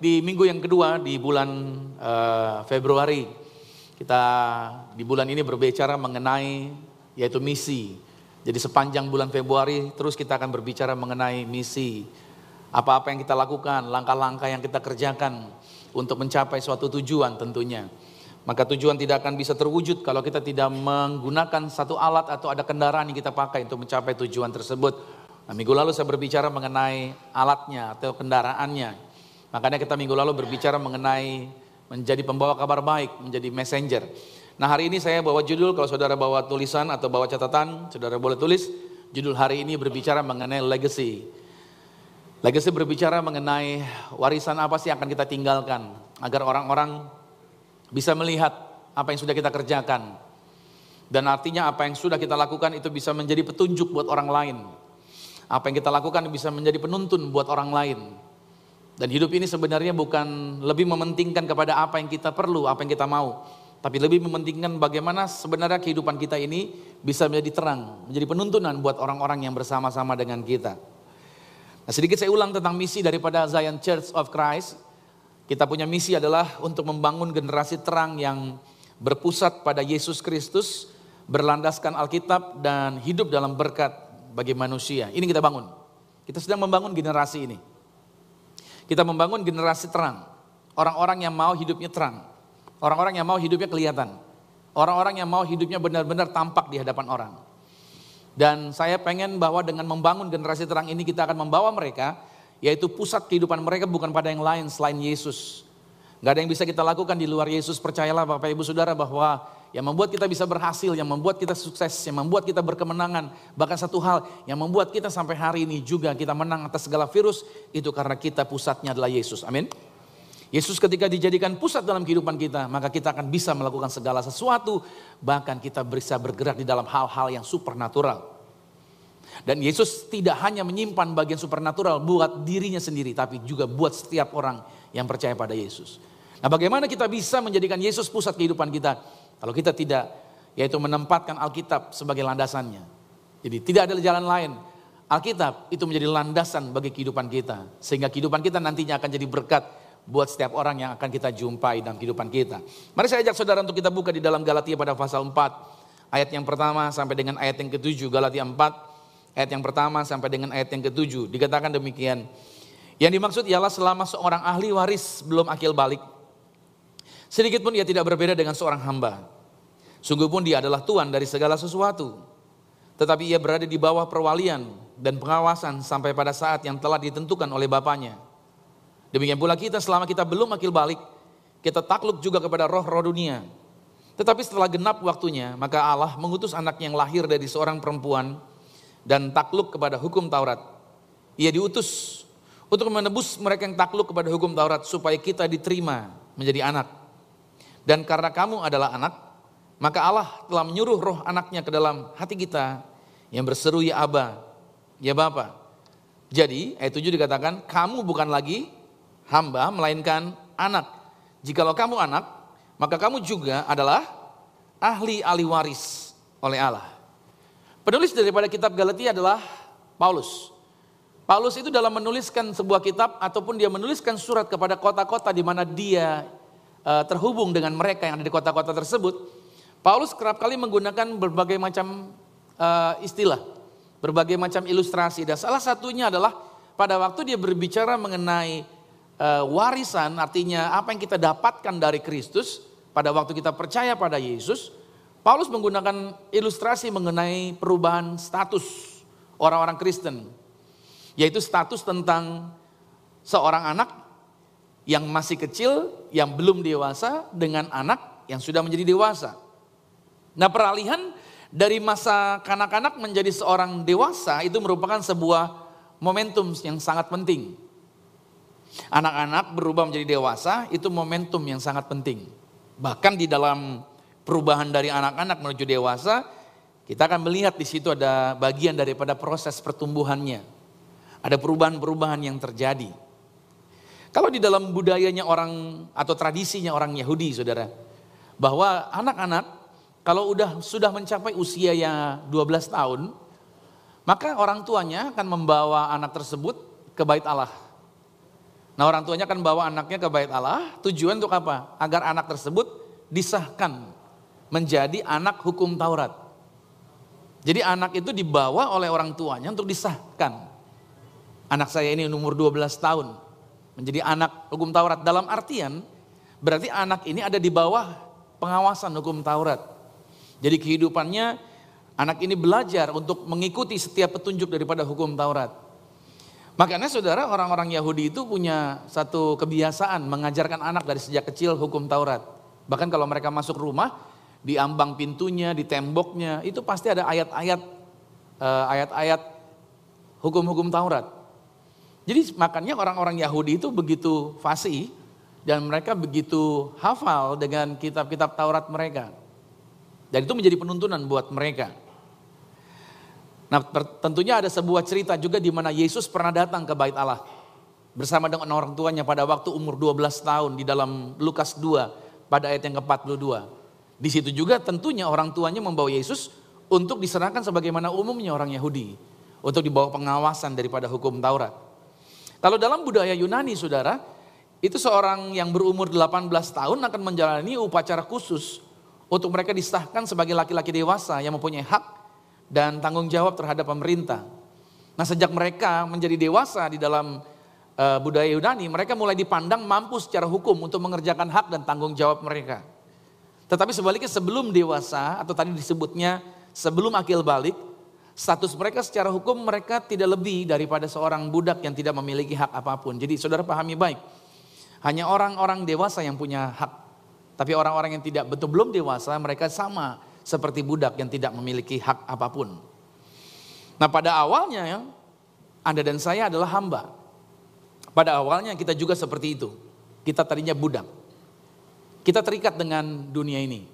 di minggu yang kedua di bulan uh, Februari kita di bulan ini berbicara mengenai yaitu misi. Jadi sepanjang bulan Februari terus kita akan berbicara mengenai misi. Apa-apa yang kita lakukan, langkah-langkah yang kita kerjakan untuk mencapai suatu tujuan tentunya. Maka tujuan tidak akan bisa terwujud kalau kita tidak menggunakan satu alat atau ada kendaraan yang kita pakai untuk mencapai tujuan tersebut. Nah, minggu lalu saya berbicara mengenai alatnya atau kendaraannya. Makanya kita minggu lalu berbicara mengenai menjadi pembawa kabar baik, menjadi messenger. Nah hari ini saya bawa judul, kalau saudara bawa tulisan atau bawa catatan, saudara boleh tulis. Judul hari ini berbicara mengenai legacy. Legacy berbicara mengenai warisan apa sih yang akan kita tinggalkan. Agar orang-orang bisa melihat apa yang sudah kita kerjakan. Dan artinya apa yang sudah kita lakukan itu bisa menjadi petunjuk buat orang lain. Apa yang kita lakukan bisa menjadi penuntun buat orang lain. Dan hidup ini sebenarnya bukan lebih mementingkan kepada apa yang kita perlu, apa yang kita mau. Tapi lebih mementingkan bagaimana sebenarnya kehidupan kita ini bisa menjadi terang, menjadi penuntunan buat orang-orang yang bersama-sama dengan kita. Nah sedikit saya ulang tentang misi daripada Zion Church of Christ. Kita punya misi adalah untuk membangun generasi terang yang berpusat pada Yesus Kristus, berlandaskan Alkitab dan hidup dalam berkat bagi manusia. Ini kita bangun. Kita sedang membangun generasi ini. Kita membangun generasi terang. Orang-orang yang mau hidupnya terang. Orang-orang yang mau hidupnya kelihatan. Orang-orang yang mau hidupnya benar-benar tampak di hadapan orang. Dan saya pengen bahwa dengan membangun generasi terang ini kita akan membawa mereka, yaitu pusat kehidupan mereka bukan pada yang lain selain Yesus. Gak ada yang bisa kita lakukan di luar Yesus, percayalah Bapak Ibu Saudara bahwa yang membuat kita bisa berhasil, yang membuat kita sukses, yang membuat kita berkemenangan. Bahkan satu hal yang membuat kita sampai hari ini juga kita menang atas segala virus, itu karena kita pusatnya adalah Yesus. Amin. Yesus ketika dijadikan pusat dalam kehidupan kita, maka kita akan bisa melakukan segala sesuatu, bahkan kita bisa bergerak di dalam hal-hal yang supernatural. Dan Yesus tidak hanya menyimpan bagian supernatural buat dirinya sendiri, tapi juga buat setiap orang yang percaya pada Yesus. Nah bagaimana kita bisa menjadikan Yesus pusat kehidupan kita? Kalau kita tidak, yaitu menempatkan Alkitab sebagai landasannya. Jadi tidak ada jalan lain. Alkitab itu menjadi landasan bagi kehidupan kita. Sehingga kehidupan kita nantinya akan jadi berkat buat setiap orang yang akan kita jumpai dalam kehidupan kita. Mari saya ajak saudara untuk kita buka di dalam Galatia pada pasal 4. Ayat yang pertama sampai dengan ayat yang ketujuh. Galatia 4 ayat yang pertama sampai dengan ayat yang ketujuh. Dikatakan demikian. Yang dimaksud ialah selama seorang ahli waris belum akil balik Sedikit pun ia tidak berbeda dengan seorang hamba. Sungguh pun dia adalah tuan dari segala sesuatu. Tetapi ia berada di bawah perwalian dan pengawasan sampai pada saat yang telah ditentukan oleh Bapaknya. Demikian pula kita selama kita belum akil balik, kita takluk juga kepada roh-roh dunia. Tetapi setelah genap waktunya, maka Allah mengutus anak yang lahir dari seorang perempuan dan takluk kepada hukum Taurat. Ia diutus untuk menebus mereka yang takluk kepada hukum Taurat supaya kita diterima menjadi anak. Dan karena kamu adalah anak, maka Allah telah menyuruh roh anaknya ke dalam hati kita yang berseru ya Aba, ya Bapa. Jadi ayat 7 dikatakan kamu bukan lagi hamba melainkan anak. Jikalau kamu anak, maka kamu juga adalah ahli ahli waris oleh Allah. Penulis daripada kitab Galatia adalah Paulus. Paulus itu dalam menuliskan sebuah kitab ataupun dia menuliskan surat kepada kota-kota di mana dia uh, terhubung dengan mereka yang ada di kota-kota tersebut, Paulus kerap kali menggunakan berbagai macam uh, istilah, berbagai macam ilustrasi. Dan salah satunya adalah pada waktu dia berbicara mengenai uh, warisan, artinya apa yang kita dapatkan dari Kristus pada waktu kita percaya pada Yesus, Paulus menggunakan ilustrasi mengenai perubahan status orang-orang Kristen, yaitu status tentang seorang anak yang masih kecil, yang belum dewasa dengan anak yang sudah menjadi dewasa. Nah peralihan dari masa kanak-kanak menjadi seorang dewasa itu merupakan sebuah momentum yang sangat penting. Anak-anak berubah menjadi dewasa itu momentum yang sangat penting. Bahkan di dalam perubahan dari anak-anak menuju dewasa, kita akan melihat di situ ada bagian daripada proses pertumbuhannya. Ada perubahan-perubahan yang terjadi. Kalau di dalam budayanya orang atau tradisinya orang Yahudi, saudara, bahwa anak-anak kalau udah sudah mencapai usia yang 12 tahun, maka orang tuanya akan membawa anak tersebut ke bait Allah. Nah orang tuanya akan bawa anaknya ke bait Allah, tujuan untuk apa? Agar anak tersebut disahkan menjadi anak hukum Taurat. Jadi anak itu dibawa oleh orang tuanya untuk disahkan. Anak saya ini umur 12 tahun, menjadi anak hukum Taurat. Dalam artian, berarti anak ini ada di bawah pengawasan hukum Taurat. Jadi kehidupannya, anak ini belajar untuk mengikuti setiap petunjuk daripada hukum Taurat. Makanya saudara orang-orang Yahudi itu punya satu kebiasaan mengajarkan anak dari sejak kecil hukum Taurat. Bahkan kalau mereka masuk rumah, di ambang pintunya, di temboknya, itu pasti ada ayat-ayat eh, ayat-ayat hukum-hukum Taurat. Jadi makanya orang-orang Yahudi itu begitu fasih dan mereka begitu hafal dengan kitab-kitab Taurat mereka. Dan itu menjadi penuntunan buat mereka. Nah tentunya ada sebuah cerita juga di mana Yesus pernah datang ke bait Allah. Bersama dengan orang tuanya pada waktu umur 12 tahun di dalam Lukas 2 pada ayat yang ke-42. Di situ juga tentunya orang tuanya membawa Yesus untuk diserahkan sebagaimana umumnya orang Yahudi. Untuk dibawa pengawasan daripada hukum Taurat. Kalau dalam budaya Yunani saudara, itu seorang yang berumur 18 tahun akan menjalani upacara khusus untuk mereka disahkan sebagai laki-laki dewasa yang mempunyai hak dan tanggung jawab terhadap pemerintah. Nah sejak mereka menjadi dewasa di dalam uh, budaya Yunani, mereka mulai dipandang mampu secara hukum untuk mengerjakan hak dan tanggung jawab mereka. Tetapi sebaliknya sebelum dewasa atau tadi disebutnya sebelum akil balik, status mereka secara hukum mereka tidak lebih daripada seorang budak yang tidak memiliki hak apa pun. Jadi saudara pahami baik, hanya orang-orang dewasa yang punya hak. Tapi orang-orang yang tidak betul belum dewasa mereka sama seperti budak yang tidak memiliki hak apa pun. Nah pada awalnya ya, Anda dan saya adalah hamba. Pada awalnya kita juga seperti itu. Kita tadinya budak. Kita terikat dengan dunia ini.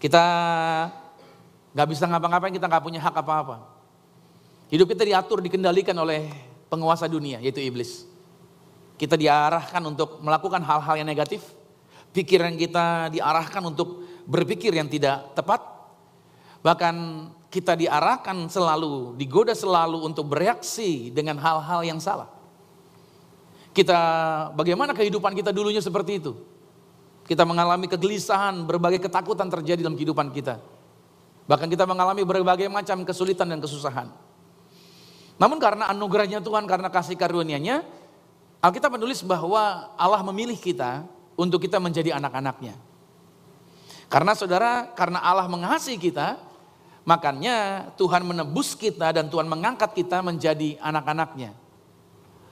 Kita nggak bisa ngapa-ngapain, kita nggak punya hak apa-apa. Hidup kita diatur, dikendalikan oleh penguasa dunia, yaitu iblis. Kita diarahkan untuk melakukan hal-hal yang negatif. Pikiran kita diarahkan untuk berpikir yang tidak tepat. Bahkan kita diarahkan selalu, digoda selalu untuk bereaksi dengan hal-hal yang salah. Kita bagaimana kehidupan kita dulunya seperti itu? Kita mengalami kegelisahan, berbagai ketakutan terjadi dalam kehidupan kita. Bahkan kita mengalami berbagai macam kesulitan dan kesusahan. Namun karena anugerahnya Tuhan, karena kasih karunia-Nya, Alkitab menulis bahwa Allah memilih kita untuk kita menjadi anak-anaknya. Karena saudara, karena Allah mengasihi kita, makanya Tuhan menebus kita dan Tuhan mengangkat kita menjadi anak-anaknya.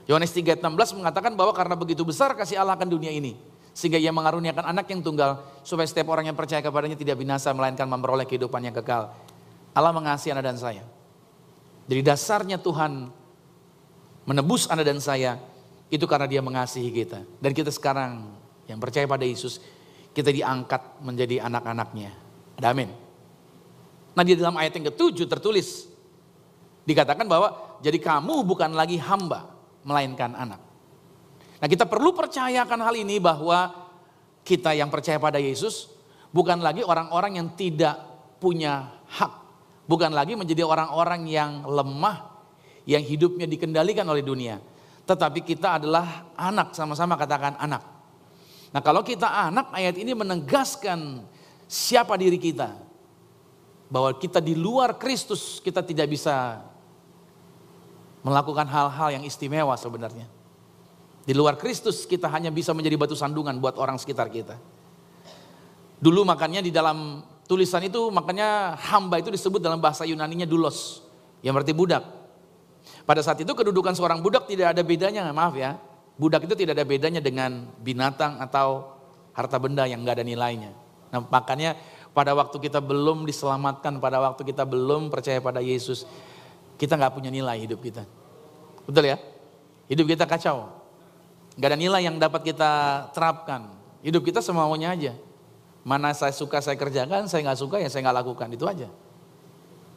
Yohanes 3:16 mengatakan bahwa karena begitu besar kasih Allah akan dunia ini, sehingga ia mengaruniakan anak yang tunggal, supaya setiap orang yang percaya kepadanya tidak binasa, melainkan memperoleh kehidupan yang kekal. Allah mengasihi Anda dan saya. Jadi dasarnya Tuhan menebus Anda dan saya, itu karena dia mengasihi kita. Dan kita sekarang yang percaya pada Yesus, kita diangkat menjadi anak-anaknya. Ada amin. Nah di dalam ayat yang ketujuh tertulis, dikatakan bahwa jadi kamu bukan lagi hamba, melainkan anak. Nah kita perlu percayakan hal ini bahwa kita yang percaya pada Yesus bukan lagi orang-orang yang tidak punya hak. Bukan lagi menjadi orang-orang yang lemah, yang hidupnya dikendalikan oleh dunia. Tetapi kita adalah anak, sama-sama katakan anak. Nah kalau kita anak ayat ini menegaskan siapa diri kita. Bahwa kita di luar Kristus kita tidak bisa melakukan hal-hal yang istimewa sebenarnya. Di luar Kristus kita hanya bisa menjadi batu sandungan buat orang sekitar kita. Dulu makanya di dalam tulisan itu makanya hamba itu disebut dalam bahasa Yunaninya dulos. Yang berarti budak. Pada saat itu kedudukan seorang budak tidak ada bedanya, maaf ya. Budak itu tidak ada bedanya dengan binatang atau harta benda yang nggak ada nilainya. Nah, makanya pada waktu kita belum diselamatkan, pada waktu kita belum percaya pada Yesus, kita nggak punya nilai hidup kita. Betul ya? Hidup kita kacau. Gak ada nilai yang dapat kita terapkan. Hidup kita semaunya aja. Mana saya suka saya kerjakan, saya nggak suka ya saya nggak lakukan. Itu aja.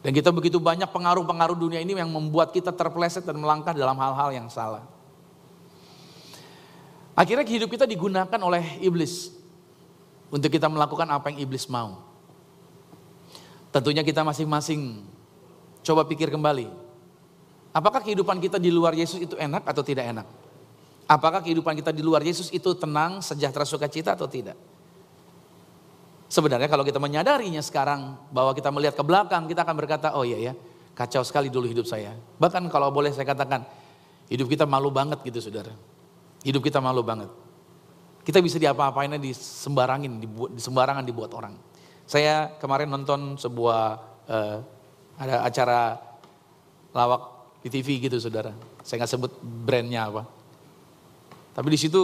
Dan kita begitu banyak pengaruh-pengaruh dunia ini yang membuat kita terpleset dan melangkah dalam hal-hal yang salah. Akhirnya hidup kita digunakan oleh iblis untuk kita melakukan apa yang iblis mau. Tentunya kita masing-masing coba pikir kembali. Apakah kehidupan kita di luar Yesus itu enak atau tidak enak? Apakah kehidupan kita di luar Yesus itu tenang, sejahtera, sukacita atau tidak? Sebenarnya kalau kita menyadarinya sekarang bahwa kita melihat ke belakang, kita akan berkata, oh iya ya, kacau sekali dulu hidup saya. Bahkan kalau boleh saya katakan, hidup kita malu banget gitu saudara. Hidup kita malu banget. Kita bisa diapa-apainnya disembarangin, dibuat, sembarangan dibuat orang. Saya kemarin nonton sebuah uh, ada acara lawak di TV gitu saudara. Saya nggak sebut brandnya apa. Tapi di situ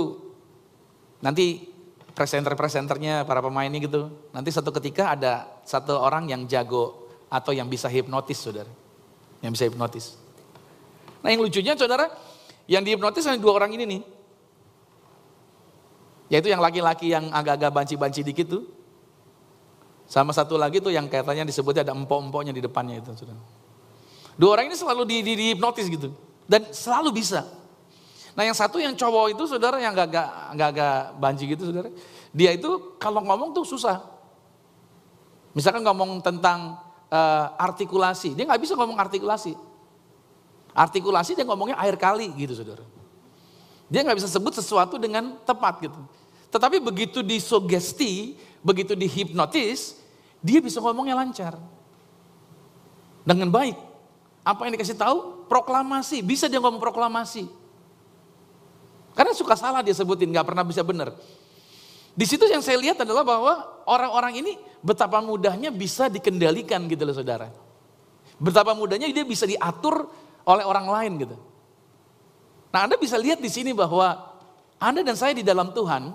nanti presenter-presenternya, para pemainnya gitu. Nanti satu ketika ada satu orang yang jago atau yang bisa hipnotis saudara. Yang bisa hipnotis. Nah yang lucunya saudara, yang dihipnotis hanya dua orang ini nih. Yaitu yang laki-laki yang agak-agak banci-banci dikit tuh. Sama satu lagi tuh yang katanya disebutnya ada empok-empoknya di depannya itu. Saudara. Dua orang ini selalu di, di, dihipnotis gitu. Dan selalu bisa. Nah yang satu yang cowok itu saudara yang gak, gak, gak, gak banji gitu saudara. Dia itu kalau ngomong tuh susah. Misalkan ngomong tentang uh, artikulasi, dia nggak bisa ngomong artikulasi. Artikulasi dia ngomongnya air kali gitu saudara. Dia nggak bisa sebut sesuatu dengan tepat gitu. Tetapi begitu disugesti, begitu dihipnotis, dia bisa ngomongnya lancar. Dengan baik. Apa yang dikasih tahu? Proklamasi. Bisa dia ngomong proklamasi. Karena suka salah dia sebutin, nggak pernah bisa benar. Di situ yang saya lihat adalah bahwa orang-orang ini betapa mudahnya bisa dikendalikan gitu loh saudara. Betapa mudahnya dia bisa diatur oleh orang lain gitu. Nah Anda bisa lihat di sini bahwa Anda dan saya di dalam Tuhan,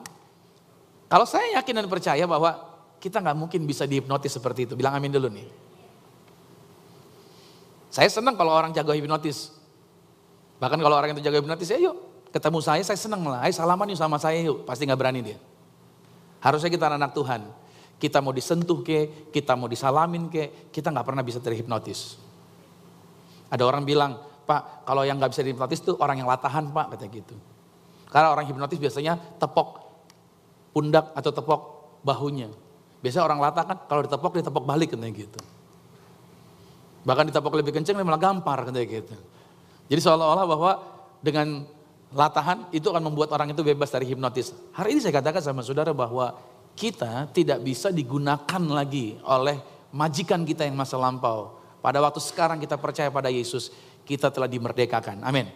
kalau saya yakin dan percaya bahwa kita nggak mungkin bisa dihipnotis seperti itu. Bilang amin dulu nih. Saya senang kalau orang jago hipnotis. Bahkan kalau orang itu jago hipnotis, ya yuk ketemu saya, saya senang lah. Ayo salaman yuk sama saya yuk. Pasti nggak berani dia. Harusnya kita anak Tuhan. Kita mau disentuh ke, kita mau disalamin ke, kita nggak pernah bisa terhipnotis. Ada orang bilang, Pak, kalau yang nggak bisa dihipnotis itu orang yang latahan Pak, kata gitu. Karena orang hipnotis biasanya tepok pundak atau tepok bahunya. Biasanya orang latah kan kalau ditepok dia tepok balik katanya gitu. Bahkan ditepok lebih kencang dia malah gampar katanya gitu. Jadi seolah-olah bahwa dengan latahan itu akan membuat orang itu bebas dari hipnotis. Hari ini saya katakan sama saudara bahwa kita tidak bisa digunakan lagi oleh majikan kita yang masa lampau. Pada waktu sekarang kita percaya pada Yesus, kita telah dimerdekakan. Amin.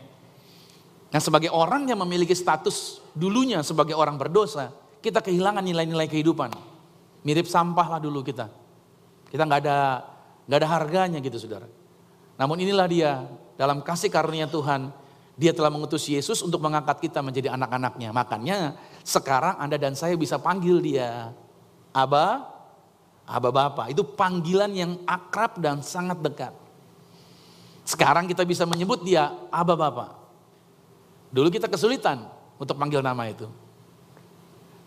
Nah sebagai orang yang memiliki status dulunya sebagai orang berdosa, kita kehilangan nilai-nilai kehidupan. Mirip sampah lah dulu kita. Kita nggak ada nggak ada harganya gitu saudara. Namun inilah dia dalam kasih karunia Tuhan dia telah mengutus Yesus untuk mengangkat kita menjadi anak-anaknya. Makanya sekarang Anda dan saya bisa panggil dia. Aba, Aba Bapa. Itu panggilan yang akrab dan sangat dekat. Sekarang kita bisa menyebut dia Aba Bapa. Dulu kita kesulitan untuk panggil nama itu.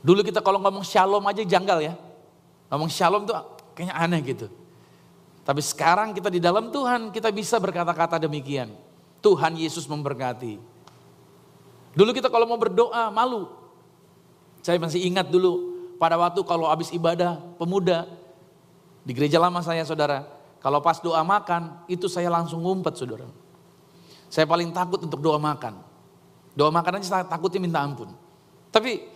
Dulu kita kalau ngomong shalom aja janggal ya. Ngomong shalom tuh kayaknya aneh gitu. Tapi sekarang kita di dalam Tuhan kita bisa berkata-kata demikian. Tuhan Yesus memberkati. Dulu kita kalau mau berdoa malu. Saya masih ingat dulu pada waktu kalau habis ibadah pemuda di gereja lama saya saudara. Kalau pas doa makan itu saya langsung ngumpet saudara. Saya paling takut untuk doa makan. Doa makan aja saya takutnya minta ampun. Tapi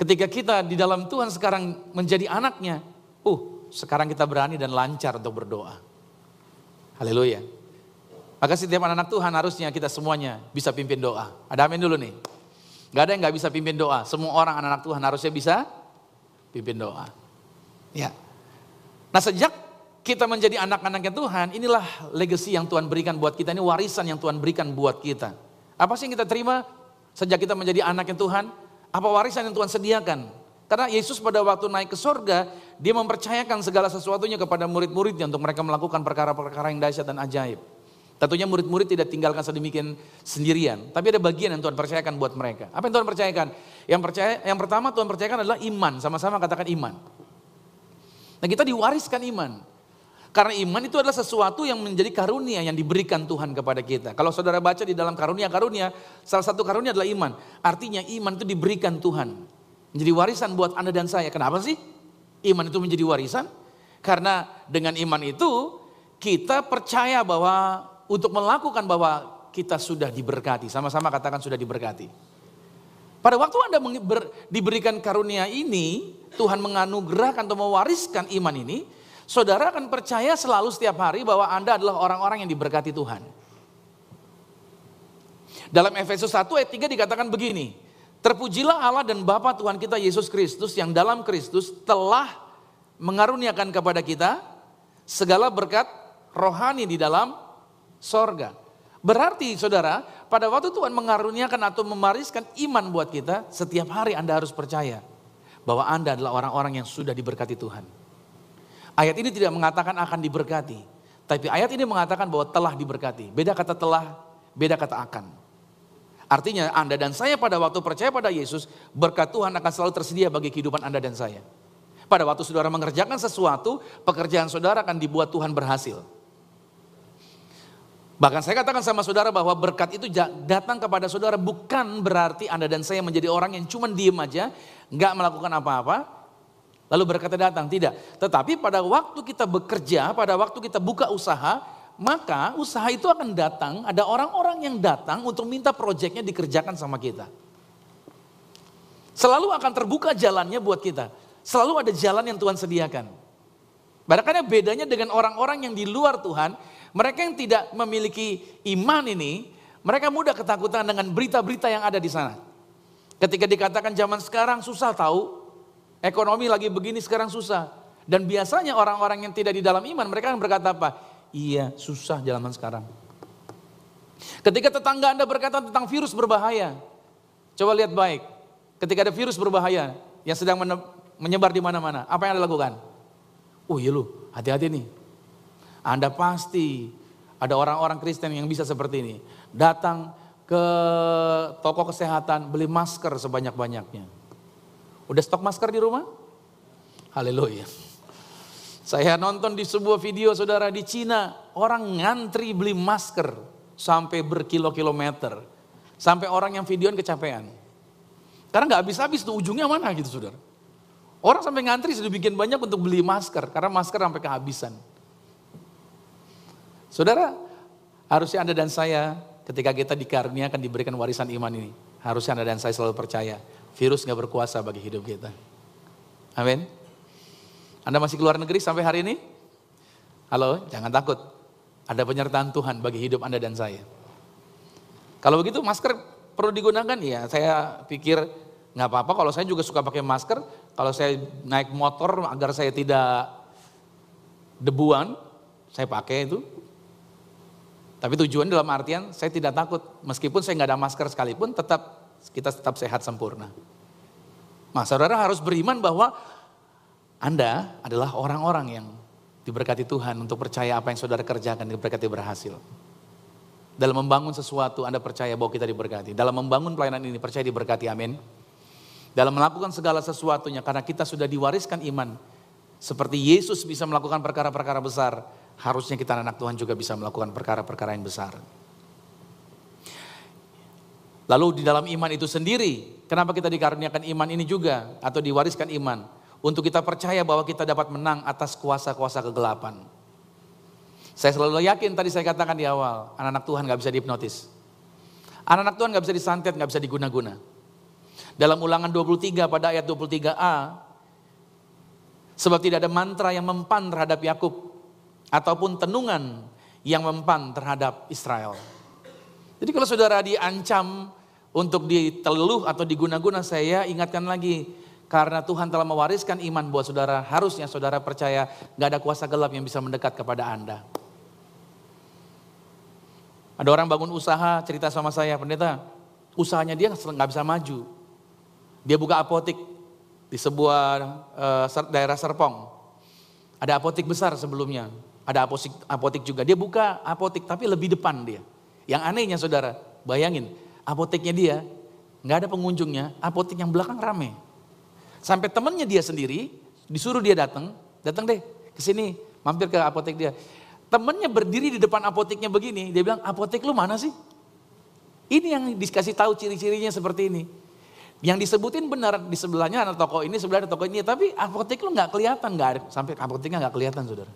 ketika kita di dalam Tuhan sekarang menjadi anaknya. Uh sekarang kita berani dan lancar untuk berdoa. Haleluya. Maka setiap anak-anak Tuhan harusnya kita semuanya bisa pimpin doa. Ada amin dulu nih. Gak ada yang gak bisa pimpin doa. Semua orang anak-anak Tuhan harusnya bisa pimpin doa. Ya. Nah sejak kita menjadi anak-anaknya Tuhan, inilah legacy yang Tuhan berikan buat kita. Ini warisan yang Tuhan berikan buat kita. Apa sih yang kita terima sejak kita menjadi anaknya Tuhan? Apa warisan yang Tuhan sediakan? Karena Yesus pada waktu naik ke sorga, dia mempercayakan segala sesuatunya kepada murid-muridnya untuk mereka melakukan perkara-perkara yang dahsyat dan ajaib. Tentunya murid-murid tidak tinggalkan sedemikian sendirian, tapi ada bagian yang Tuhan percayakan buat mereka. Apa yang Tuhan percayakan? Yang percaya, yang pertama Tuhan percayakan adalah iman, sama-sama katakan iman. Nah kita diwariskan iman. Karena iman itu adalah sesuatu yang menjadi karunia yang diberikan Tuhan kepada kita. Kalau saudara baca di dalam karunia-karunia, salah satu karunia adalah iman. Artinya iman itu diberikan Tuhan. Menjadi warisan buat Anda dan saya. Kenapa sih? Iman itu menjadi warisan. Karena dengan iman itu kita percaya bahwa untuk melakukan bahwa kita sudah diberkati. Sama-sama katakan sudah diberkati. Pada waktu Anda diberikan karunia ini, Tuhan menganugerahkan atau mewariskan iman ini, saudara akan percaya selalu setiap hari bahwa Anda adalah orang-orang yang diberkati Tuhan. Dalam Efesus 1 ayat 3 dikatakan begini, Terpujilah Allah dan Bapa Tuhan kita Yesus Kristus yang dalam Kristus telah mengaruniakan kepada kita segala berkat rohani di dalam sorga. Berarti saudara, pada waktu Tuhan mengaruniakan atau memariskan iman buat kita, setiap hari Anda harus percaya bahwa Anda adalah orang-orang yang sudah diberkati Tuhan. Ayat ini tidak mengatakan akan diberkati, tapi ayat ini mengatakan bahwa telah diberkati. Beda kata telah, beda kata akan. Artinya Anda dan saya pada waktu percaya pada Yesus, berkat Tuhan akan selalu tersedia bagi kehidupan Anda dan saya. Pada waktu saudara mengerjakan sesuatu, pekerjaan saudara akan dibuat Tuhan berhasil. Bahkan saya katakan sama saudara bahwa berkat itu datang kepada saudara bukan berarti Anda dan saya menjadi orang yang cuma diem aja, nggak melakukan apa-apa, lalu berkatnya datang. Tidak. Tetapi pada waktu kita bekerja, pada waktu kita buka usaha, maka usaha itu akan datang, ada orang-orang yang datang untuk minta proyeknya dikerjakan sama kita. Selalu akan terbuka jalannya buat kita. Selalu ada jalan yang Tuhan sediakan. Barangkali bedanya dengan orang-orang yang di luar Tuhan, mereka yang tidak memiliki iman ini, mereka mudah ketakutan dengan berita-berita yang ada di sana. Ketika dikatakan zaman sekarang susah tahu, ekonomi lagi begini sekarang susah. Dan biasanya orang-orang yang tidak di dalam iman, mereka akan berkata apa? Iya, susah zaman sekarang. Ketika tetangga Anda berkata tentang virus berbahaya, coba lihat baik. Ketika ada virus berbahaya yang sedang menyebar di mana-mana, apa yang Anda lakukan? Oh iya lu, hati-hati nih. Anda pasti ada orang-orang Kristen yang bisa seperti ini. Datang ke toko kesehatan, beli masker sebanyak-banyaknya. Udah stok masker di rumah? Haleluya. Saya nonton di sebuah video saudara di Cina, orang ngantri beli masker sampai berkilo-kilometer. Sampai orang yang videoan kecapean. Karena nggak habis-habis tuh ujungnya mana gitu saudara. Orang sampai ngantri sudah bikin banyak untuk beli masker, karena masker sampai kehabisan. Saudara, harusnya Anda dan saya ketika kita dikaruniakan diberikan warisan iman ini. Harusnya Anda dan saya selalu percaya, virus nggak berkuasa bagi hidup kita. Amin. Anda masih keluar negeri sampai hari ini? Halo, jangan takut. Ada penyertaan Tuhan bagi hidup Anda dan saya. Kalau begitu masker perlu digunakan ya saya pikir nggak apa-apa kalau saya juga suka pakai masker. Kalau saya naik motor agar saya tidak debuan, saya pakai itu. Tapi tujuan dalam artian saya tidak takut. Meskipun saya nggak ada masker sekalipun tetap kita tetap sehat sempurna. Nah saudara harus beriman bahwa anda adalah orang-orang yang diberkati Tuhan untuk percaya apa yang saudara kerjakan diberkati berhasil. Dalam membangun sesuatu Anda percaya bahwa kita diberkati. Dalam membangun pelayanan ini percaya diberkati amin. Dalam melakukan segala sesuatunya karena kita sudah diwariskan iman. Seperti Yesus bisa melakukan perkara-perkara besar, harusnya kita anak Tuhan juga bisa melakukan perkara-perkara yang besar. Lalu di dalam iman itu sendiri, kenapa kita dikaruniakan iman ini juga atau diwariskan iman? untuk kita percaya bahwa kita dapat menang atas kuasa-kuasa kegelapan. Saya selalu yakin tadi saya katakan di awal, anak-anak Tuhan gak bisa dihipnotis. Anak-anak Tuhan gak bisa disantet, gak bisa diguna-guna. Dalam ulangan 23 pada ayat 23a, sebab tidak ada mantra yang mempan terhadap Yakub ataupun tenungan yang mempan terhadap Israel. Jadi kalau saudara diancam untuk diteluh atau diguna-guna, saya ingatkan lagi, karena Tuhan telah mewariskan iman buat saudara, harusnya saudara percaya gak ada kuasa gelap yang bisa mendekat kepada Anda. Ada orang bangun usaha, cerita sama saya, pendeta, usahanya dia nggak bisa maju. Dia buka apotik di sebuah uh, daerah Serpong. Ada apotik besar sebelumnya, ada apotik, apotik juga. Dia buka apotik tapi lebih depan dia. Yang anehnya saudara, bayangin, apoteknya dia nggak ada pengunjungnya, apotik yang belakang rame. Sampai temennya dia sendiri disuruh dia datang, datang deh ke sini, mampir ke apotek dia. Temennya berdiri di depan apoteknya begini, dia bilang, apotek lu mana sih? Ini yang dikasih tahu ciri-cirinya seperti ini. Yang disebutin benar di sebelahnya ada toko ini, sebelah ada toko ini, tapi apotek lu nggak kelihatan, nggak ada sampai apoteknya nggak kelihatan, saudara.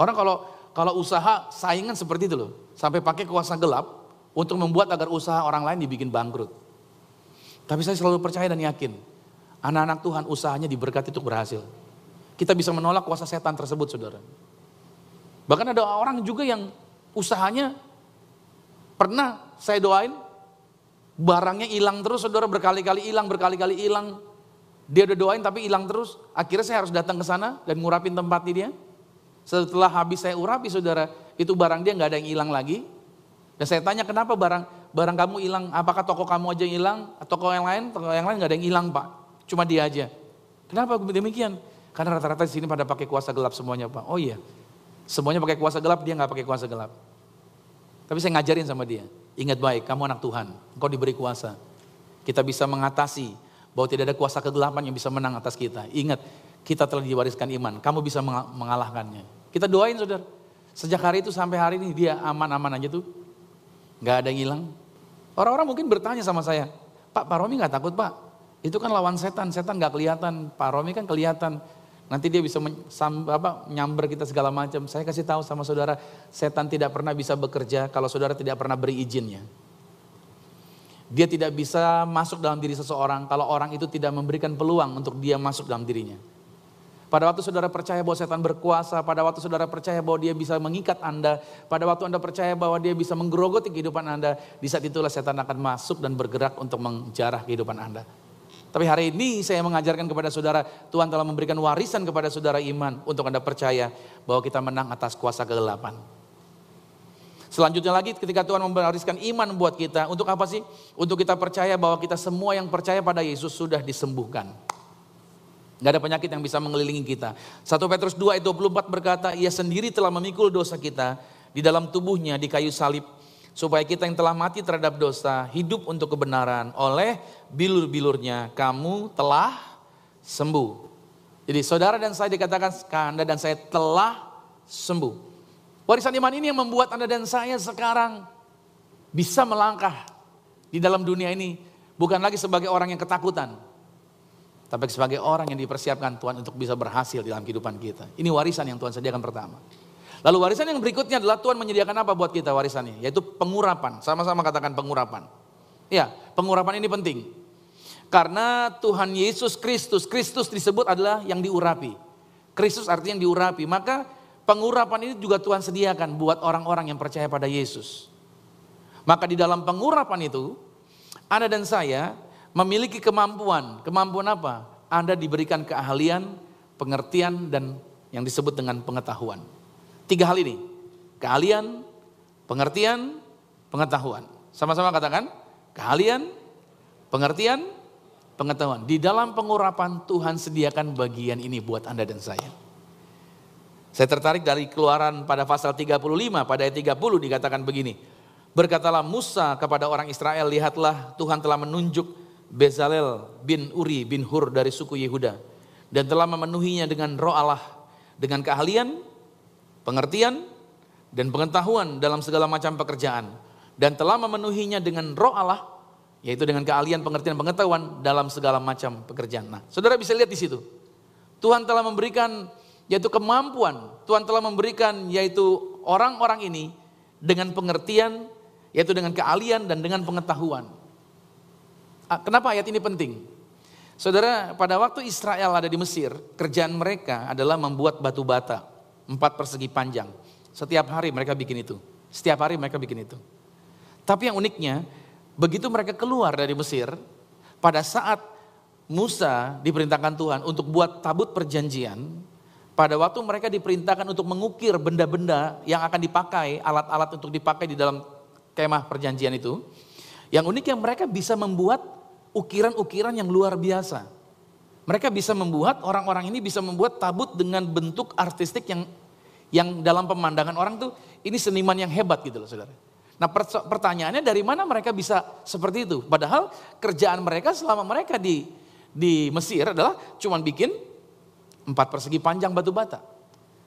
Orang kalau kalau usaha saingan seperti itu loh. Sampai pakai kuasa gelap untuk membuat agar usaha orang lain dibikin bangkrut. Tapi saya selalu percaya dan yakin. Anak-anak Tuhan usahanya diberkati untuk berhasil. Kita bisa menolak kuasa setan tersebut saudara. Bahkan ada orang juga yang usahanya pernah saya doain barangnya hilang terus saudara berkali-kali hilang, berkali-kali hilang. Dia udah doain tapi hilang terus. Akhirnya saya harus datang ke sana dan ngurapin tempat dia. Setelah habis saya urapi saudara, itu barang dia nggak ada yang hilang lagi. Dan saya tanya kenapa barang barang kamu hilang? Apakah toko kamu aja yang hilang? Toko yang lain? Toko yang lain nggak ada yang hilang pak. Cuma dia aja. Kenapa demikian? Karena rata-rata di sini pada pakai kuasa gelap semuanya pak. Oh iya, semuanya pakai kuasa gelap, dia nggak pakai kuasa gelap. Tapi saya ngajarin sama dia, ingat baik, kamu anak Tuhan, engkau diberi kuasa. Kita bisa mengatasi bahwa tidak ada kuasa kegelapan yang bisa menang atas kita. Ingat, kita telah diwariskan iman, kamu bisa mengalahkannya. Kita doain saudara. Sejak hari itu sampai hari ini dia aman-aman aja tuh. Gak ada yang hilang. Orang-orang mungkin bertanya sama saya, Pak, Pak Romi gak takut Pak? Itu kan lawan setan, setan gak kelihatan. Pak Romi kan kelihatan. Nanti dia bisa nyamber kita segala macam. Saya kasih tahu sama saudara, setan tidak pernah bisa bekerja kalau saudara tidak pernah beri izinnya. Dia tidak bisa masuk dalam diri seseorang kalau orang itu tidak memberikan peluang untuk dia masuk dalam dirinya. Pada waktu saudara percaya bahwa setan berkuasa, pada waktu saudara percaya bahwa dia bisa mengikat Anda, pada waktu Anda percaya bahwa dia bisa menggerogoti kehidupan Anda, di saat itulah setan akan masuk dan bergerak untuk menjarah kehidupan Anda. Tapi hari ini saya mengajarkan kepada saudara, Tuhan telah memberikan warisan kepada saudara iman untuk Anda percaya bahwa kita menang atas kuasa kegelapan. Selanjutnya lagi ketika Tuhan mewariskan iman buat kita, untuk apa sih? Untuk kita percaya bahwa kita semua yang percaya pada Yesus sudah disembuhkan. Gak ada penyakit yang bisa mengelilingi kita. 1 Petrus 2 ayat 24 berkata, ia sendiri telah memikul dosa kita di dalam tubuhnya di kayu salib. Supaya kita yang telah mati terhadap dosa, hidup untuk kebenaran. Oleh bilur-bilurnya kamu telah sembuh. Jadi saudara dan saya dikatakan, Anda dan saya telah sembuh. Warisan iman ini yang membuat Anda dan saya sekarang bisa melangkah di dalam dunia ini bukan lagi sebagai orang yang ketakutan, tapi sebagai orang yang dipersiapkan Tuhan untuk bisa berhasil di dalam kehidupan kita. Ini warisan yang Tuhan sediakan pertama. Lalu warisan yang berikutnya adalah Tuhan menyediakan apa buat kita warisannya? Yaitu pengurapan. Sama-sama katakan pengurapan. Ya, pengurapan ini penting. Karena Tuhan Yesus Kristus, Kristus disebut adalah yang diurapi. Kristus artinya yang diurapi. Maka Pengurapan ini juga Tuhan sediakan buat orang-orang yang percaya pada Yesus. Maka di dalam pengurapan itu, Anda dan saya memiliki kemampuan. Kemampuan apa? Anda diberikan keahlian, pengertian, dan yang disebut dengan pengetahuan. Tiga hal ini. Keahlian, pengertian, pengetahuan. Sama-sama katakan, keahlian, pengertian, pengetahuan. Di dalam pengurapan Tuhan sediakan bagian ini buat Anda dan saya. Saya tertarik dari keluaran pada pasal 35, pada ayat 30 dikatakan begini. Berkatalah Musa kepada orang Israel, lihatlah Tuhan telah menunjuk Bezalel bin Uri bin Hur dari suku Yehuda. Dan telah memenuhinya dengan roh Allah, dengan keahlian, pengertian, dan pengetahuan dalam segala macam pekerjaan. Dan telah memenuhinya dengan roh Allah, yaitu dengan keahlian, pengertian, pengetahuan dalam segala macam pekerjaan. Nah, saudara bisa lihat di situ. Tuhan telah memberikan yaitu kemampuan Tuhan telah memberikan yaitu orang-orang ini dengan pengertian, yaitu dengan keahlian dan dengan pengetahuan. Ah, kenapa ayat ini penting? Saudara, pada waktu Israel ada di Mesir, kerjaan mereka adalah membuat batu bata, empat persegi panjang. Setiap hari mereka bikin itu. Setiap hari mereka bikin itu. Tapi yang uniknya, begitu mereka keluar dari Mesir, pada saat Musa diperintahkan Tuhan untuk buat tabut perjanjian, pada waktu mereka diperintahkan untuk mengukir benda-benda yang akan dipakai, alat-alat untuk dipakai di dalam kemah perjanjian itu, yang unik yang mereka bisa membuat ukiran-ukiran yang luar biasa. Mereka bisa membuat, orang-orang ini bisa membuat tabut dengan bentuk artistik yang yang dalam pemandangan orang tuh ini seniman yang hebat gitu loh saudara. Nah pertanyaannya dari mana mereka bisa seperti itu? Padahal kerjaan mereka selama mereka di di Mesir adalah cuman bikin Empat persegi panjang batu bata.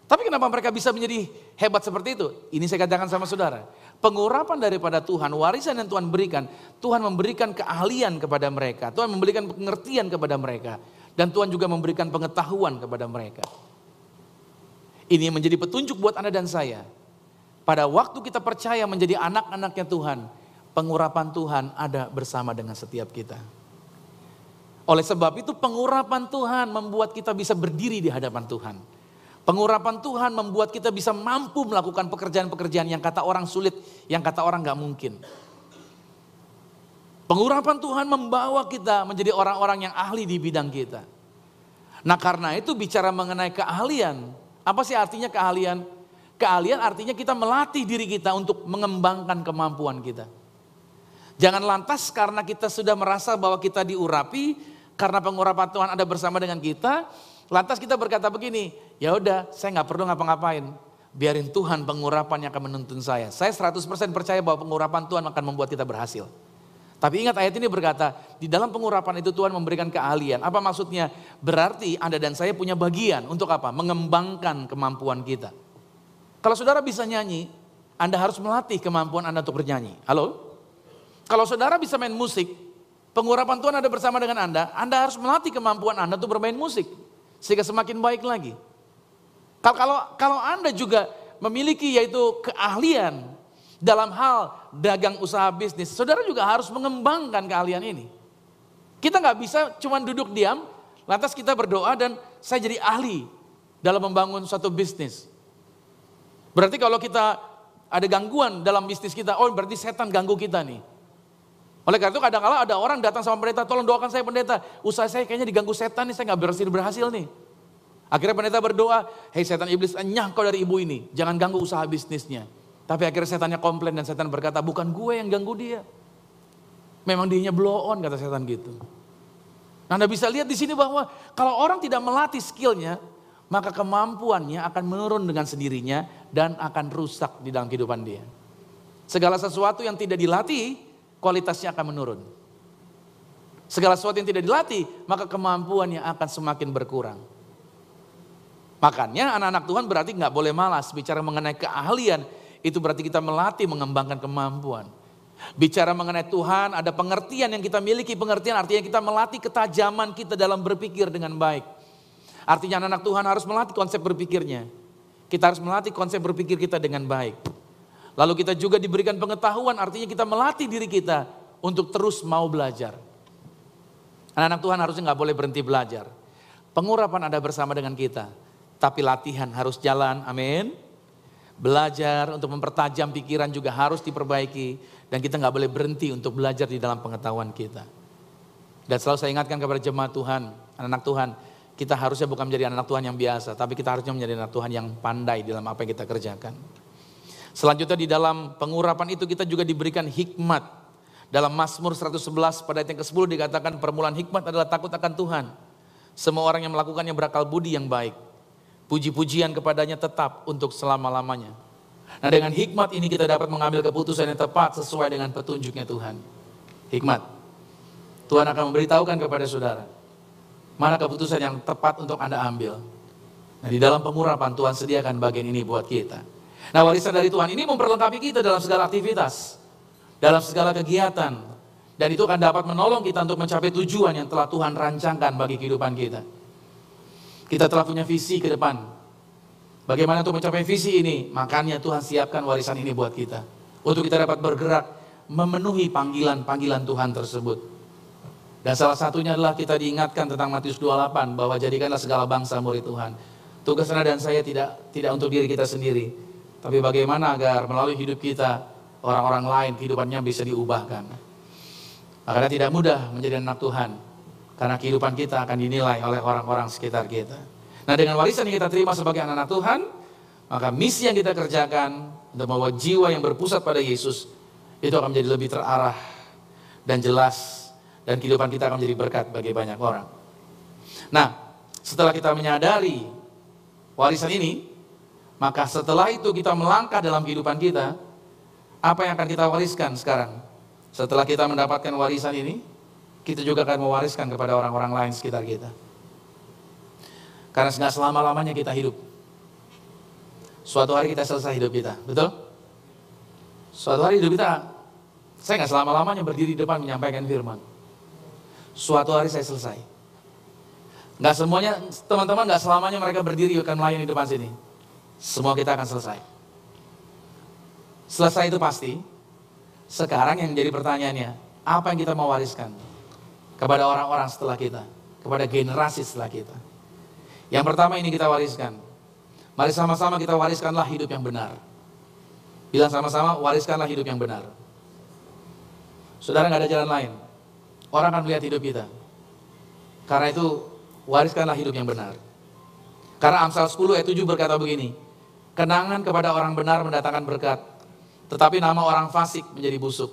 Tapi kenapa mereka bisa menjadi hebat seperti itu? Ini saya katakan sama saudara. Pengurapan daripada Tuhan, warisan yang Tuhan berikan, Tuhan memberikan keahlian kepada mereka, Tuhan memberikan pengertian kepada mereka, dan Tuhan juga memberikan pengetahuan kepada mereka. Ini menjadi petunjuk buat Anda dan saya. Pada waktu kita percaya menjadi anak-anaknya Tuhan, pengurapan Tuhan ada bersama dengan setiap kita. Oleh sebab itu pengurapan Tuhan membuat kita bisa berdiri di hadapan Tuhan. Pengurapan Tuhan membuat kita bisa mampu melakukan pekerjaan-pekerjaan yang kata orang sulit, yang kata orang gak mungkin. Pengurapan Tuhan membawa kita menjadi orang-orang yang ahli di bidang kita. Nah karena itu bicara mengenai keahlian. Apa sih artinya keahlian? Keahlian artinya kita melatih diri kita untuk mengembangkan kemampuan kita. Jangan lantas karena kita sudah merasa bahwa kita diurapi, karena pengurapan Tuhan ada bersama dengan kita, Lantas kita berkata begini, ya udah saya nggak perlu ngapa-ngapain. Biarin Tuhan pengurapan yang akan menuntun saya. Saya 100% percaya bahwa pengurapan Tuhan akan membuat kita berhasil. Tapi ingat ayat ini berkata, di dalam pengurapan itu Tuhan memberikan keahlian. Apa maksudnya? Berarti Anda dan saya punya bagian untuk apa? Mengembangkan kemampuan kita. Kalau saudara bisa nyanyi, Anda harus melatih kemampuan Anda untuk bernyanyi. Halo? Kalau saudara bisa main musik, pengurapan Tuhan ada bersama dengan Anda, Anda harus melatih kemampuan Anda untuk bermain musik sehingga semakin baik lagi. Kalau kalau kalau Anda juga memiliki yaitu keahlian dalam hal dagang usaha bisnis, saudara juga harus mengembangkan keahlian ini. Kita nggak bisa cuma duduk diam, lantas kita berdoa dan saya jadi ahli dalam membangun suatu bisnis. Berarti kalau kita ada gangguan dalam bisnis kita, oh berarti setan ganggu kita nih. Oleh karena itu kadang-kala ada orang datang sama pendeta, tolong doakan saya pendeta, usaha saya kayaknya diganggu setan nih, saya nggak berhasil berhasil nih. Akhirnya pendeta berdoa, hei setan iblis, enyah kau dari ibu ini, jangan ganggu usaha bisnisnya. Tapi akhirnya setannya komplain dan setan berkata, bukan gue yang ganggu dia. Memang dirinya blow on kata setan gitu. Nah, anda bisa lihat di sini bahwa kalau orang tidak melatih skillnya, maka kemampuannya akan menurun dengan sendirinya dan akan rusak di dalam kehidupan dia. Segala sesuatu yang tidak dilatih, kualitasnya akan menurun. Segala sesuatu yang tidak dilatih, maka kemampuannya akan semakin berkurang. Makanya anak-anak Tuhan berarti nggak boleh malas bicara mengenai keahlian, itu berarti kita melatih mengembangkan kemampuan. Bicara mengenai Tuhan, ada pengertian yang kita miliki, pengertian artinya kita melatih ketajaman kita dalam berpikir dengan baik. Artinya anak-anak Tuhan harus melatih konsep berpikirnya. Kita harus melatih konsep berpikir kita dengan baik. Lalu kita juga diberikan pengetahuan, artinya kita melatih diri kita untuk terus mau belajar. Anak-anak Tuhan harusnya nggak boleh berhenti belajar. Pengurapan ada bersama dengan kita, tapi latihan harus jalan, amin. Belajar untuk mempertajam pikiran juga harus diperbaiki dan kita nggak boleh berhenti untuk belajar di dalam pengetahuan kita. Dan selalu saya ingatkan kepada jemaat Tuhan, anak-anak Tuhan, kita harusnya bukan menjadi anak Tuhan yang biasa, tapi kita harusnya menjadi anak Tuhan yang pandai dalam apa yang kita kerjakan. Selanjutnya di dalam pengurapan itu kita juga diberikan hikmat. Dalam Mazmur 111 pada ayat yang ke-10 dikatakan permulaan hikmat adalah takut akan Tuhan. Semua orang yang melakukannya berakal budi yang baik. Puji-pujian kepadanya tetap untuk selama-lamanya. Nah dengan hikmat ini kita dapat mengambil keputusan yang tepat sesuai dengan petunjuknya Tuhan. Hikmat. Tuhan akan memberitahukan kepada saudara. Mana keputusan yang tepat untuk Anda ambil. Nah di dalam pengurapan Tuhan sediakan bagian ini buat kita. Nah warisan dari Tuhan ini memperlengkapi kita dalam segala aktivitas, dalam segala kegiatan. Dan itu akan dapat menolong kita untuk mencapai tujuan yang telah Tuhan rancangkan bagi kehidupan kita. Kita telah punya visi ke depan. Bagaimana untuk mencapai visi ini? Makanya Tuhan siapkan warisan ini buat kita. Untuk kita dapat bergerak memenuhi panggilan-panggilan Tuhan tersebut. Dan salah satunya adalah kita diingatkan tentang Matius 28 bahwa jadikanlah segala bangsa murid Tuhan. Tugas Anda dan saya tidak tidak untuk diri kita sendiri, tapi bagaimana agar melalui hidup kita orang-orang lain kehidupannya bisa diubahkan. Makanya tidak mudah menjadi anak Tuhan. Karena kehidupan kita akan dinilai oleh orang-orang sekitar kita. Nah dengan warisan yang kita terima sebagai anak-anak Tuhan, maka misi yang kita kerjakan untuk membawa jiwa yang berpusat pada Yesus, itu akan menjadi lebih terarah dan jelas. Dan kehidupan kita akan menjadi berkat bagi banyak orang. Nah, setelah kita menyadari warisan ini, maka setelah itu kita melangkah dalam kehidupan kita, apa yang akan kita wariskan sekarang? Setelah kita mendapatkan warisan ini, kita juga akan mewariskan kepada orang-orang lain sekitar kita. Karena nggak selama-lamanya kita hidup. Suatu hari kita selesai hidup kita, betul? Suatu hari hidup kita, saya nggak selama-lamanya berdiri di depan menyampaikan firman. Suatu hari saya selesai. Nggak semuanya, teman-teman nggak selamanya mereka berdiri akan melayani di depan sini. Semua kita akan selesai. Selesai itu pasti. Sekarang yang jadi pertanyaannya, apa yang kita mau wariskan kepada orang-orang setelah kita, kepada generasi setelah kita? Yang pertama ini kita wariskan. Mari sama-sama kita wariskanlah hidup yang benar. Bilang sama-sama, wariskanlah hidup yang benar. Saudara nggak ada jalan lain. Orang akan melihat hidup kita. Karena itu, wariskanlah hidup yang benar. Karena Amsal 10 ayat 7 berkata begini, Kenangan kepada orang benar mendatangkan berkat, tetapi nama orang fasik menjadi busuk.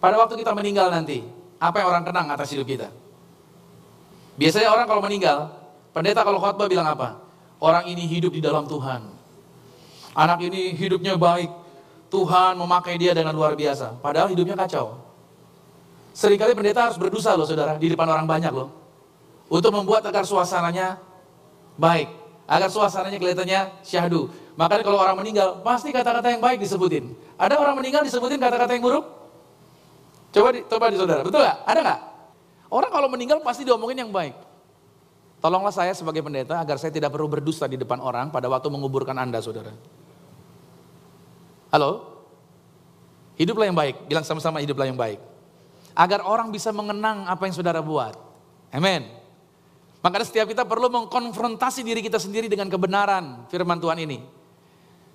Pada waktu kita meninggal nanti, apa yang orang kenang atas hidup kita? Biasanya orang kalau meninggal, pendeta kalau khotbah bilang apa? Orang ini hidup di dalam Tuhan. Anak ini hidupnya baik. Tuhan memakai dia dengan luar biasa. Padahal hidupnya kacau. Seringkali pendeta harus berdosa loh saudara, di depan orang banyak loh. Untuk membuat agar suasananya baik. Agar suasananya kelihatannya syahdu. Makanya kalau orang meninggal, pasti kata-kata yang baik disebutin. Ada orang meninggal disebutin kata-kata yang buruk? Coba di, coba di saudara, betul gak? Ada gak? Orang kalau meninggal pasti diomongin yang baik. Tolonglah saya sebagai pendeta agar saya tidak perlu berdusta di depan orang pada waktu menguburkan Anda, saudara. Halo? Hiduplah yang baik, bilang sama-sama hiduplah yang baik. Agar orang bisa mengenang apa yang saudara buat. Amin. Makanya setiap kita perlu mengkonfrontasi diri kita sendiri dengan kebenaran firman Tuhan ini.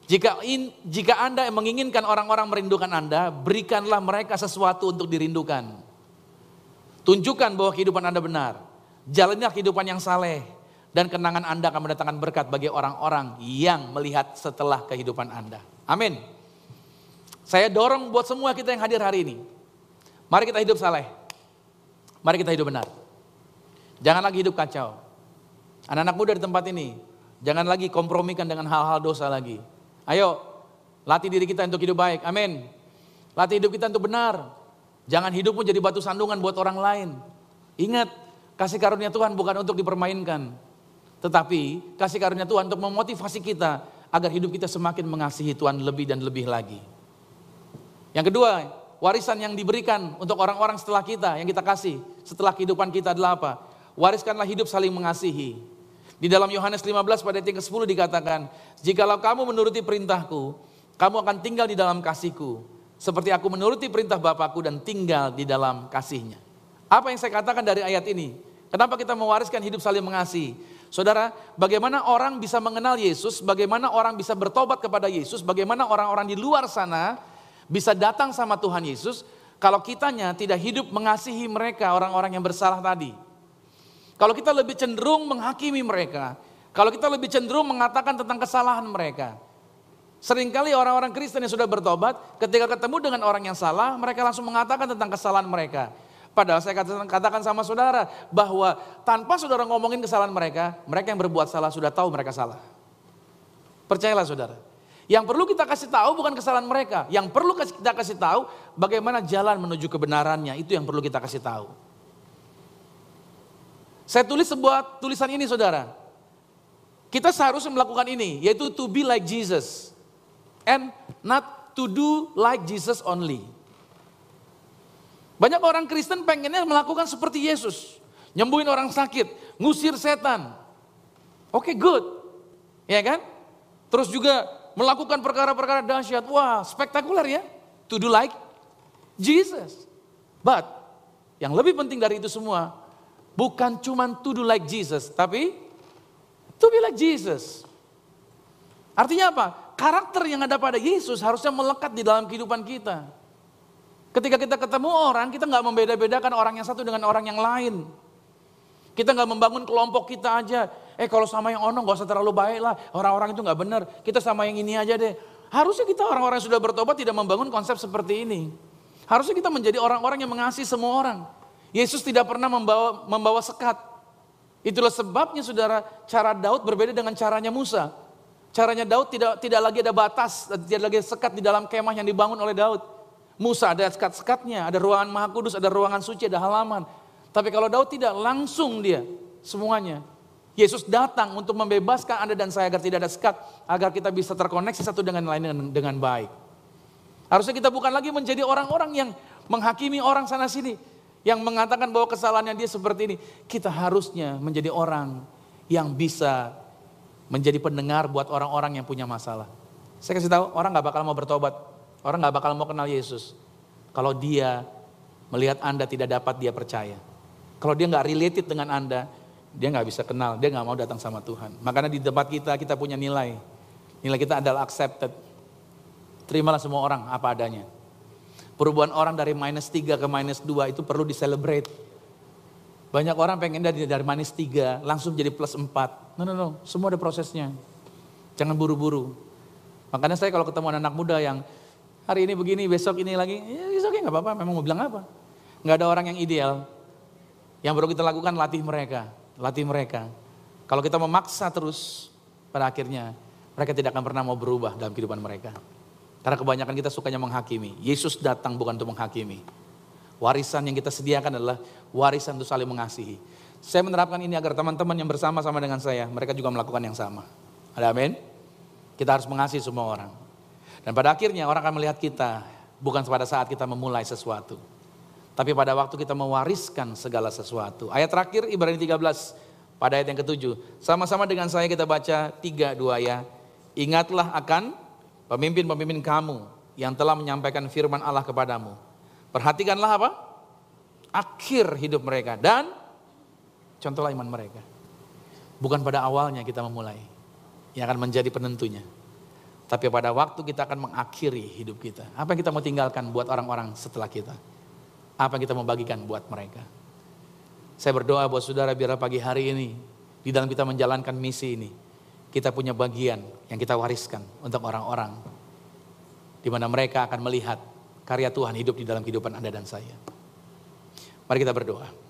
Jika in, jika Anda menginginkan orang-orang merindukan Anda, berikanlah mereka sesuatu untuk dirindukan. Tunjukkan bahwa kehidupan Anda benar. Jalanilah kehidupan yang saleh dan kenangan Anda akan mendatangkan berkat bagi orang-orang yang melihat setelah kehidupan Anda. Amin. Saya dorong buat semua kita yang hadir hari ini. Mari kita hidup saleh. Mari kita hidup benar. Jangan lagi hidup kacau. Anak-anak muda di tempat ini, jangan lagi kompromikan dengan hal-hal dosa lagi. Ayo, latih diri kita untuk hidup baik. Amin. Latih hidup kita untuk benar. Jangan hidupmu jadi batu sandungan buat orang lain. Ingat, Kasih karunia Tuhan bukan untuk dipermainkan. Tetapi kasih karunia Tuhan untuk memotivasi kita agar hidup kita semakin mengasihi Tuhan lebih dan lebih lagi. Yang kedua, warisan yang diberikan untuk orang-orang setelah kita, yang kita kasih setelah kehidupan kita adalah apa? Wariskanlah hidup saling mengasihi. Di dalam Yohanes 15 pada ayat ke-10 dikatakan, Jikalau kamu menuruti perintahku, kamu akan tinggal di dalam kasihku. Seperti aku menuruti perintah Bapakku dan tinggal di dalam kasihnya. Apa yang saya katakan dari ayat ini? Kenapa kita mewariskan hidup saling mengasihi? Saudara, bagaimana orang bisa mengenal Yesus, bagaimana orang bisa bertobat kepada Yesus, bagaimana orang-orang di luar sana bisa datang sama Tuhan Yesus kalau kitanya tidak hidup mengasihi mereka orang-orang yang bersalah tadi. Kalau kita lebih cenderung menghakimi mereka, kalau kita lebih cenderung mengatakan tentang kesalahan mereka. Seringkali orang-orang Kristen yang sudah bertobat, ketika ketemu dengan orang yang salah, mereka langsung mengatakan tentang kesalahan mereka. Padahal saya katakan sama saudara bahwa tanpa saudara ngomongin kesalahan mereka, mereka yang berbuat salah sudah tahu mereka salah. Percayalah saudara. Yang perlu kita kasih tahu bukan kesalahan mereka, yang perlu kita kasih tahu bagaimana jalan menuju kebenarannya, itu yang perlu kita kasih tahu. Saya tulis sebuah tulisan ini saudara. Kita seharusnya melakukan ini, yaitu to be like Jesus. And not to do like Jesus only. Banyak orang Kristen pengennya melakukan seperti Yesus. Nyembuhin orang sakit, ngusir setan. Oke, okay, good. Ya kan? Terus juga melakukan perkara-perkara dahsyat. Wah, spektakuler ya. To do like Jesus. But, yang lebih penting dari itu semua, bukan cuma to do like Jesus, tapi to be like Jesus. Artinya apa? Karakter yang ada pada Yesus harusnya melekat di dalam kehidupan kita. Ketika kita ketemu orang, kita nggak membeda-bedakan orang yang satu dengan orang yang lain. Kita nggak membangun kelompok kita aja. Eh kalau sama yang ono nggak usah terlalu baik lah. Orang-orang itu nggak benar. Kita sama yang ini aja deh. Harusnya kita orang-orang yang sudah bertobat tidak membangun konsep seperti ini. Harusnya kita menjadi orang-orang yang mengasihi semua orang. Yesus tidak pernah membawa membawa sekat. Itulah sebabnya saudara, cara Daud berbeda dengan caranya Musa. Caranya Daud tidak tidak lagi ada batas, tidak lagi sekat di dalam kemah yang dibangun oleh Daud. Musa ada sekat-sekatnya, ada ruangan maha kudus, ada ruangan suci, ada halaman. Tapi kalau Daud tidak, langsung dia semuanya. Yesus datang untuk membebaskan Anda dan saya agar tidak ada sekat, agar kita bisa terkoneksi satu dengan lain dengan, dengan baik. Harusnya kita bukan lagi menjadi orang-orang yang menghakimi orang sana sini, yang mengatakan bahwa kesalahannya dia seperti ini. Kita harusnya menjadi orang yang bisa menjadi pendengar buat orang-orang yang punya masalah. Saya kasih tahu, orang nggak bakal mau bertobat, orang nggak bakal mau kenal Yesus. Kalau dia melihat Anda tidak dapat, dia percaya. Kalau dia nggak related dengan Anda, dia nggak bisa kenal, dia nggak mau datang sama Tuhan. Makanya di tempat kita, kita punya nilai. Nilai kita adalah accepted. Terimalah semua orang apa adanya. Perubahan orang dari minus 3 ke minus 2 itu perlu diselebrate. Banyak orang pengen dari, dari minus 3 langsung jadi plus 4. No, no, no. Semua ada prosesnya. Jangan buru-buru. Makanya saya kalau ketemu anak, -anak muda yang hari ini begini, besok ini lagi, ya besok ya nggak apa-apa, memang mau bilang apa. Nggak ada orang yang ideal. Yang perlu kita lakukan latih mereka, latih mereka. Kalau kita memaksa terus, pada akhirnya mereka tidak akan pernah mau berubah dalam kehidupan mereka. Karena kebanyakan kita sukanya menghakimi. Yesus datang bukan untuk menghakimi. Warisan yang kita sediakan adalah warisan untuk saling mengasihi. Saya menerapkan ini agar teman-teman yang bersama-sama dengan saya, mereka juga melakukan yang sama. Ada amin? Kita harus mengasihi semua orang. Dan pada akhirnya orang akan melihat kita bukan pada saat kita memulai sesuatu. Tapi pada waktu kita mewariskan segala sesuatu. Ayat terakhir Ibrani 13 pada ayat yang ketujuh. Sama-sama dengan saya kita baca tiga dua ya. Ingatlah akan pemimpin-pemimpin kamu yang telah menyampaikan firman Allah kepadamu. Perhatikanlah apa? Akhir hidup mereka dan contohlah iman mereka. Bukan pada awalnya kita memulai, yang akan menjadi penentunya. Tapi pada waktu kita akan mengakhiri hidup kita. Apa yang kita mau tinggalkan buat orang-orang setelah kita? Apa yang kita mau bagikan buat mereka? Saya berdoa buat saudara biar pagi hari ini, di dalam kita menjalankan misi ini, kita punya bagian yang kita wariskan untuk orang-orang. Di mana mereka akan melihat karya Tuhan hidup di dalam kehidupan Anda dan saya. Mari kita berdoa.